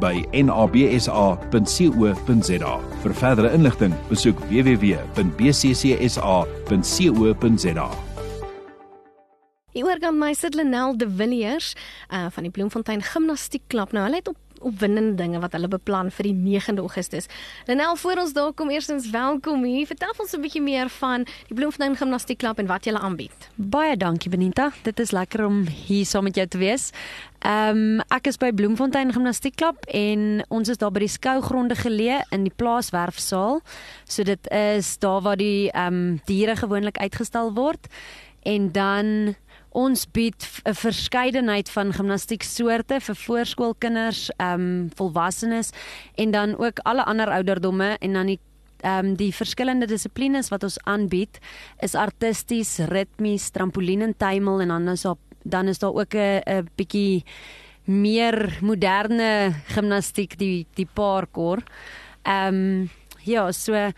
by nabsa.co.za. Vir verdere inligting, besoek www.bccsa.co.za. Hier oor kan my sit Lenel de Villiers uh, van die Bloemfontein Gimnastiekklub. Nou, hulle het op opwindende dinge wat hulle beplan vir die 9de Augustus. Lenel, voor ons daar kom, eerstens welkom hier. Vertel ons 'n bietjie meer van die Bloemfontein Gimnastiekklub en wat julle aanbied. Baie dankie Benita. Dit is lekker om hier saam met jou te wees. Ehm um, ek is by Bloemfontein Gimnastiekklub en ons is daar by die skougronde geleë in die plaaswerfsaal. So dit is daar waar die ehm um, diere gewoonlik uitgestal word en dan Ons bied 'n verskeidenheid van gimnastieksoorte vir voorskoolkinders, ehm um, volwassenes en dan ook alle ander ouderdomme en dan die ehm um, die verskillende dissiplines wat ons aanbied is artisties, ritmies, trampolien en tuimel en dan is daar dan is daar ook 'n 'n bietjie meer moderne gimnastiek die die parkour. Ehm um, ja, so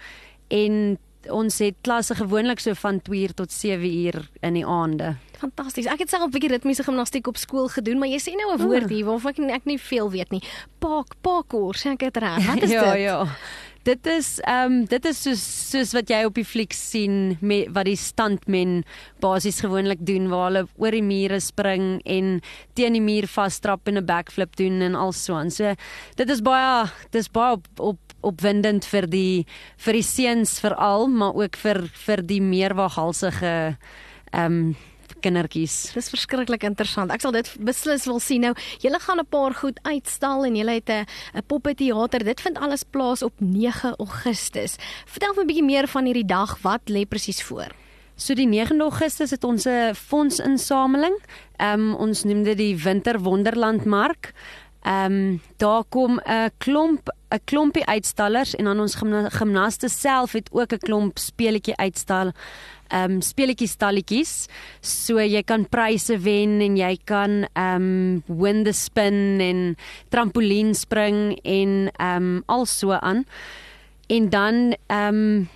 en ons het klasse gewoonlik so van 2 uur tot 7 uur in die aande. Fantasties. Ek het self 'n bietjie ritmiese gimnastiek op skool gedoen, maar jy sê nou 'n woord hier waarvan ek, ek nie veel weet nie. Park, parkour, sê ek dit reg? Wat is ja, dit? Ja, ja. Dit is ehm um, dit is soos soos wat jy op die fliek sien met wat die standmen basies gewoonlik doen waar hulle oor die mure spring en teen die muur vasstrap en 'n backflip doen en al so aan. So dit is baie dis baie op, op opwindend vir die vir die seuns veral, maar ook vir vir die meer waghalsige ehm um, kindertjies. Dis verskriklik interessant. Ek sal dit beslis wil sien. Nou, julle gaan 'n paar goed uitstal en julle het 'n 'n poppeteater. Dit vind alles plaas op 9 Augustus. Vertel my 'n bietjie meer van hierdie dag. Wat lê presies voor? So die 9 Augustus het ons 'n fondsinsameling. Ehm um, ons noem dit die Winter Wonderland Mark. Ehm um, daar kom 'n klomp 'n klompie uitstallers en dan ons gimnaste self het ook 'n klomp speletjie uitstal. Ehm um, speletjie stalletjies. So jy kan pryse wen en jy kan ehm um, win the spin en trampolien spring en ehm um, also aan. En dan ehm um,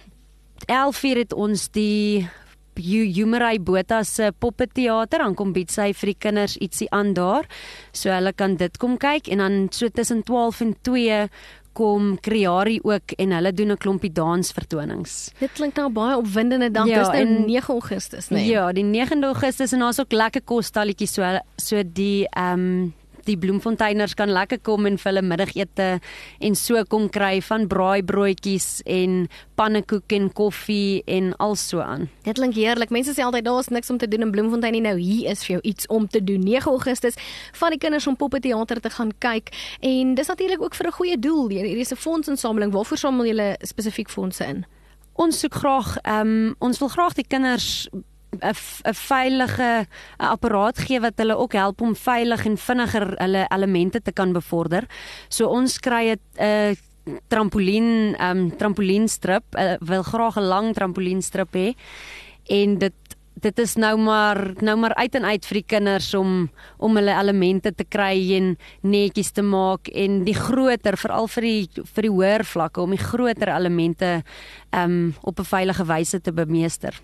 11:00 het ons die Jumerai Botha se poppeteater dan kom bied sy vir die kinders ietsie aan daar. So hulle kan dit kom kyk en dan so tussen 12 en 2 kom Creari ook en hulle doen 'n klompie dansvertonings. Dit klink nou baie opwindende dag. Ja, Dis nou en, 9 Augustus, né? Nee. Ja, die 9 Augustus en daar's ook lekker kosstalletjies so so die ehm um, die bloemfonteiners kan lekker kom en vir hulle middagete en so kom kry van braaibroodjies en pannekoek en koffie en also aan. Dit klink heerlik. Mense sê altyd daar's niks om te doen in Bloemfontein nie. Nou hier is vir jou iets om te doen. 9 Augustus van die kinders om poppeteater te gaan kyk en dis natuurlik ook vir 'n goeie doel. Hier is 'n fondsinsameling. Waarvoor samel julle spesifiek fondse in? Ons soek graag ehm um, ons wil graag die kinders 'n veilige apparaat gee wat hulle ook help om veilig en vinniger hulle elemente te kan bevorder. So ons kry 'n trampolien um trampolienstrip, wil graag 'n lang trampolienstrip hê en dit dit is nou maar nou maar uit en uit vir die kinders om om hulle elemente te kry en netjies te maak en die groter veral vir die vir die hoër vlakke om die groter elemente um op 'n veilige wyse te bemeester.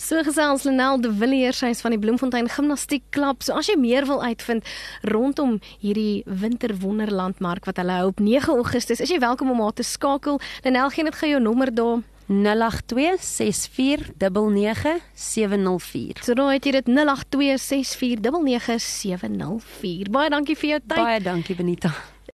So gesels Lenel de Villiers sy's van die Bloemfontein Gimnastiekklub. So as jy meer wil uitvind rondom hierdie Winterwonderland mark wat hulle hou op 9 Augustus, is jy welkom om haar te skakel. Lenel gee net gou jou nommer daar. 0826499704. So daai het jy dit 0826499704. Baie dankie vir jou tyd. Baie dankie Benita.